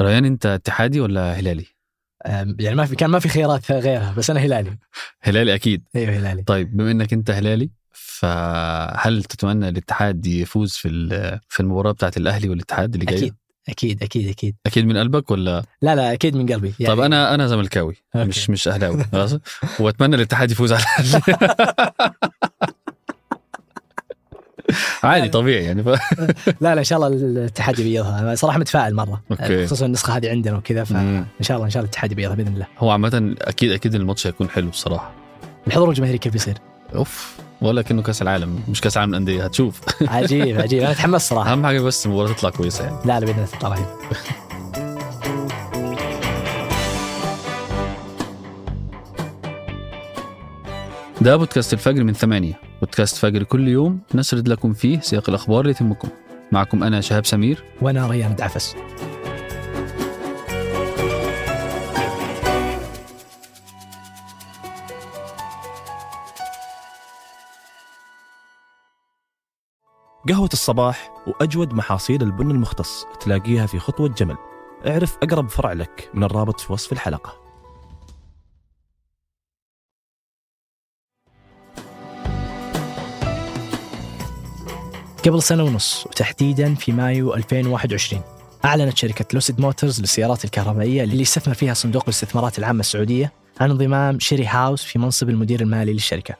ريان أنت اتحادي ولا هلالي؟ يعني ما في كان ما في خيارات غيرها بس أنا هلالي. هلالي أكيد. أيوه هلالي. طيب بما إنك أنت هلالي فهل تتمنى الاتحاد يفوز في في المباراة بتاعت الأهلي والاتحاد اللي جاية؟ أكيد أكيد أكيد أكيد. أكيد من قلبك ولا؟ لا لا أكيد من قلبي يعني. طب أنا أنا زملكاوي. مش مش أهلاوي وأتمنى الاتحاد يفوز على الأهلي. عادي طبيعي يعني. ف... لا لا إن شاء الله الاتحاد يبيضها صراحة متفائل مرة. أوكي. خصوصا النسخة هذه عندنا وكذا فان. شاء الله إن شاء الله الاتحاد يبيضها بإذن الله. هو عامة أكيد أكيد الماتش هيكون حلو الصراحة الحضور الجماهيري كيف بيصير؟ أوف ولا كأنه كأس العالم مش كأس العالم الاندية هتشوف. عجيب عجيب. أنا أتحمس صراحة. أهم حاجة بس المباراة تطلع كويسة يعني. لا لا بإذن الله تطلع رهيب. ده بودكاست الفجر من ثمانية. بودكاست فجر كل يوم نسرد لكم فيه سياق الأخبار اللي تهمكم معكم أنا شهاب سمير. وأنا ريان دعفس قهوة الصباح وأجود محاصيل البن المختص تلاقيها في خطوة جمل. اعرف أقرب فرع لك من الرابط في وصف الحلقة. قبل سنة ونص وتحديدا في مايو 2021 أعلنت شركة Lucid Motors للسيارات الكهربائية اللي يستثمر فيها صندوق الاستثمارات العامة السعودية عن انضمام شيري هاوس في منصب المدير المالي للشركة.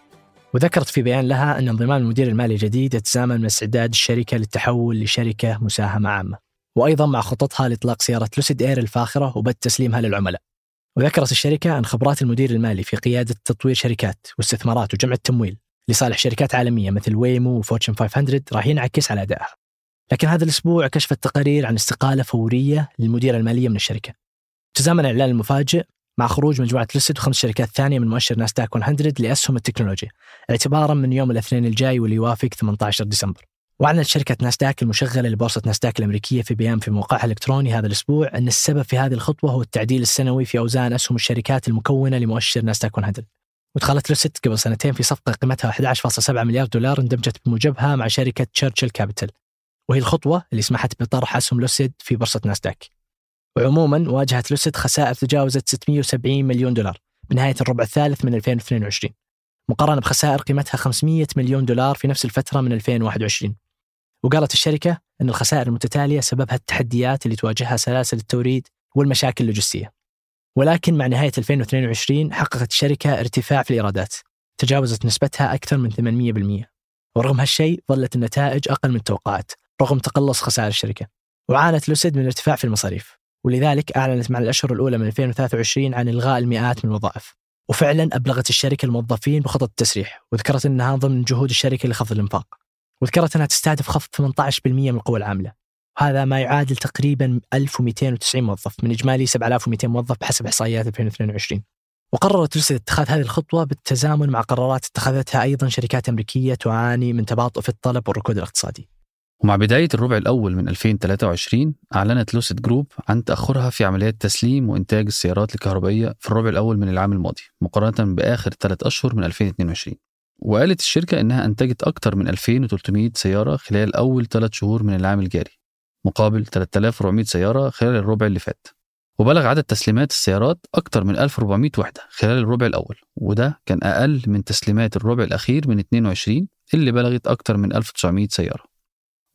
وذكرت في بيان لها أن انضمام المدير المالي الجديد يتزامن مع استعداد الشركة للتحول لشركة مساهمة عامة. وأيضا مع خططها لإطلاق سيارة Lucid Air الفاخرة وبدء تسليمها للعملاء. وذكرت الشركة أن خبرات المدير المالي في قيادة تطوير شركات واستثمارات وجمع التمويل لصالح شركات عالمية مثل Waymo و Fortune 500 راح ينعكس على أدائها. لكن هذا الأسبوع كشفت تقارير عن استقالة فورية للمديره المالية من الشركة. تزامن الاعلان المفاجئ مع خروج مجموعة Lucid وخمس شركات ثانية من مؤشر ناسداك 100 لأسهم التكنولوجيا اعتبارا من يوم الاثنين الجاي واللي يوافق 18 ديسمبر. وأعلنت شركة ناسداك المشغلة لبورصة ناسداك الأمريكية في بيان في موقعها الإلكتروني هذا الأسبوع أن السبب في هذه الخطوة هو التعديل السنوي في أوزان أسهم الشركات المكونة لمؤشر ناسداك 100. ودخلت Lucid قبل سنتين في صفقة قيمتها 11.7 مليار دولار اندمجت بموجبها مع شركة Churchill Capital. وهي الخطوة اللي سمحت بطرح اسهم Lucid في بورصة ناسداك. وعموما واجهت Lucid خسائر تجاوزت 670 مليون دولار بنهايه الربع الثالث من 2022 مقارنة بخسائر قيمتها 500 مليون دولار في نفس الفترة من 2021. وقالت الشركة إن الخسائر المتتالية سببها التحديات اللي تواجهها سلاسل التوريد والمشاكل اللوجستية. ولكن مع نهاية 2022 حققت الشركة ارتفاع في الإيرادات تجاوزت نسبتها أكثر من 800%. ورغم هالشيء ظلت النتائج أقل من التوقعات رغم تقلص خسائر الشركة. وعانت لوسيد من ارتفاع في المصاريف ولذلك أعلنت مع الأشهر الأولى من 2023 عن إلغاء المئات من الوظائف. وفعلا أبلغت الشركة الموظفين بخطط التسريح وذكرت إنها ضمن جهود الشركة لخفض الإنفاق. وذكرت إنها تستهدف خفض 18% من القوى العاملة. هذا ما يعادل تقريبا 1290 موظف من إجمالي 7200 موظف بحسب إحصائيات 2022. وقررت روسيا اتخاذ هذه الخطوة بالتزامن مع قرارات اتخذتها أيضا شركات أمريكية تعاني من تباطؤ في الطلب والركود الاقتصادي. ومع بداية الربع الأول من 2023 أعلنت لوسيد جروب عن تأخرها في عمليات تسليم وإنتاج السيارات الكهربائية في الربع الأول من العام الماضي مقارنة بآخر ثلاث أشهر من 2022 وقالت الشركة إنها أنتجت أكثر من 2300 سيارة خلال أول ثلاث شهور من العام الجاري مقابل 3400 سيارة خلال الربع اللي فات. وبلغ عدد تسليمات السيارات أكثر من 1400 وحدة خلال الربع الأول وده كان أقل من تسليمات الربع الأخير من 22 اللي بلغت أكثر من 1900 سيارة.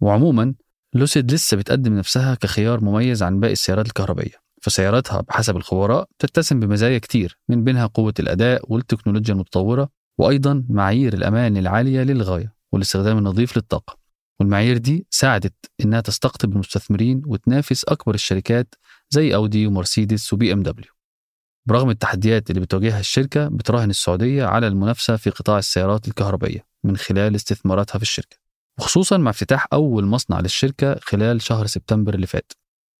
وعموما لوسيد لسه بتقدم نفسها كخيار مميز عن باقي السيارات الكهربائية فسياراتها بحسب الخبراء تتسم بمزايا كتير من بينها قوة الأداء والتكنولوجيا المتطورة وأيضا معايير الأمان العالية للغاية والاستخدام النظيف للطاقة. والمعايير دي ساعدت إنها تستقطب المستثمرين وتنافس أكبر الشركات زي أودي ومرسيدس وبي إم دبليو. برغم التحديات اللي بتواجهها الشركة بتراهن السعودية على المنافسة في قطاع السيارات الكهربائية من خلال استثماراتها في الشركة وخصوصا مع افتتاح أول مصنع للشركة خلال شهر سبتمبر اللي فات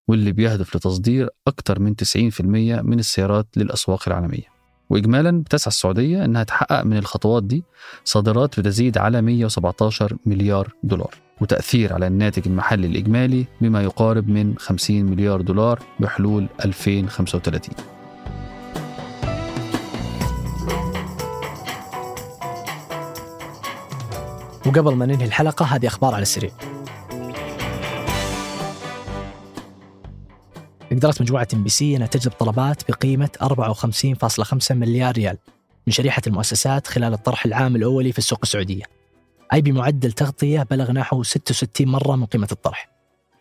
واللي بيهدف لتصدير أكثر من 90% من السيارات للأسواق العالمية. وإجمالا بتسعى السعودية أنها تحقق من الخطوات دي صادرات بتزيد على 117 مليار دولار وتأثير على الناتج المحلي الإجمالي بما يقارب من 50 مليار دولار بحلول 2035 وقبل ما ننهي الحلقة هذه أخبار على السريع. قدرت مجموعة MBC أنها تجذب طلبات بقيمة 54.5 مليار ريال من شريحة المؤسسات خلال الطرح العام الأولي في السوق السعودية. أي بمعدل تغطية بلغ نحو 66 مرة من قيمة الطرح.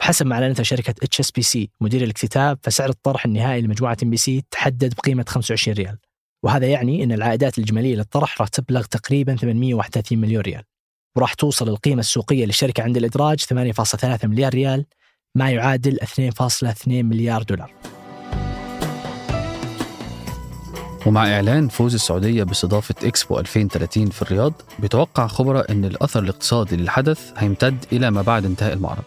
بحسب ما أعلنته شركة HSBC مدير الاكتتاب فسعر الطرح النهائي لمجموعة MBC تحدد بقيمة 25 ريال. وهذا يعني أن العائدات الإجمالية للطرح راح تبلغ تقريبا 831 مليون ريال. وراح توصل القيمة السوقية للشركة عند الإدراج 8.3 مليار ريال ما يعادل 2.2 مليار دولار. ومع إعلان فوز السعودية باستضافة إكسبو 2030 في الرياض بيتوقع خبراء أن الأثر الاقتصادي للحدث هيمتد إلى ما بعد انتهاء المعرض.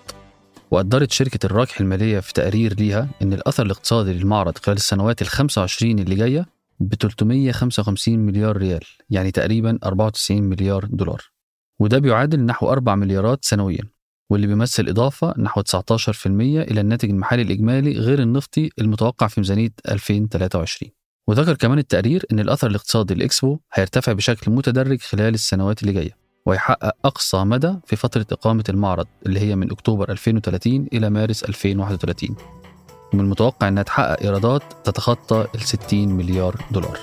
وقدرت شركة الراكح المالية في تقرير ليها أن الأثر الاقتصادي للمعرض خلال السنوات ال 25 اللي جاية ب 355 مليار ريال يعني تقريبا 94 مليار دولار. وده بيعادل نحو 4 مليارات سنويا. واللي بيمثل إضافة نحو 19% إلى الناتج المحلي الإجمالي غير النفطي المتوقع في ميزانية 2023 وذكر كمان التقرير أن الأثر الاقتصادي للإكسبو هيرتفع بشكل متدرج خلال السنوات اللي جاية ويحقق أقصى مدى في فترة إقامة المعرض اللي هي من أكتوبر 2030 إلى مارس 2031 ومن المتوقع أنها تحقق إيرادات تتخطى ال 60 مليار دولار.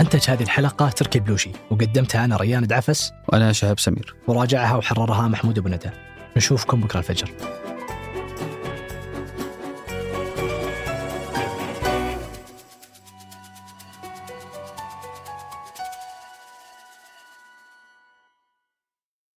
أنتج هذه الحلقة تركي بلوشي وقدمتها أنا ريان دعفس وأنا شهاب سمير. وراجعها وحررها محمود أبو ندى نشوفكم بكرة الفجر.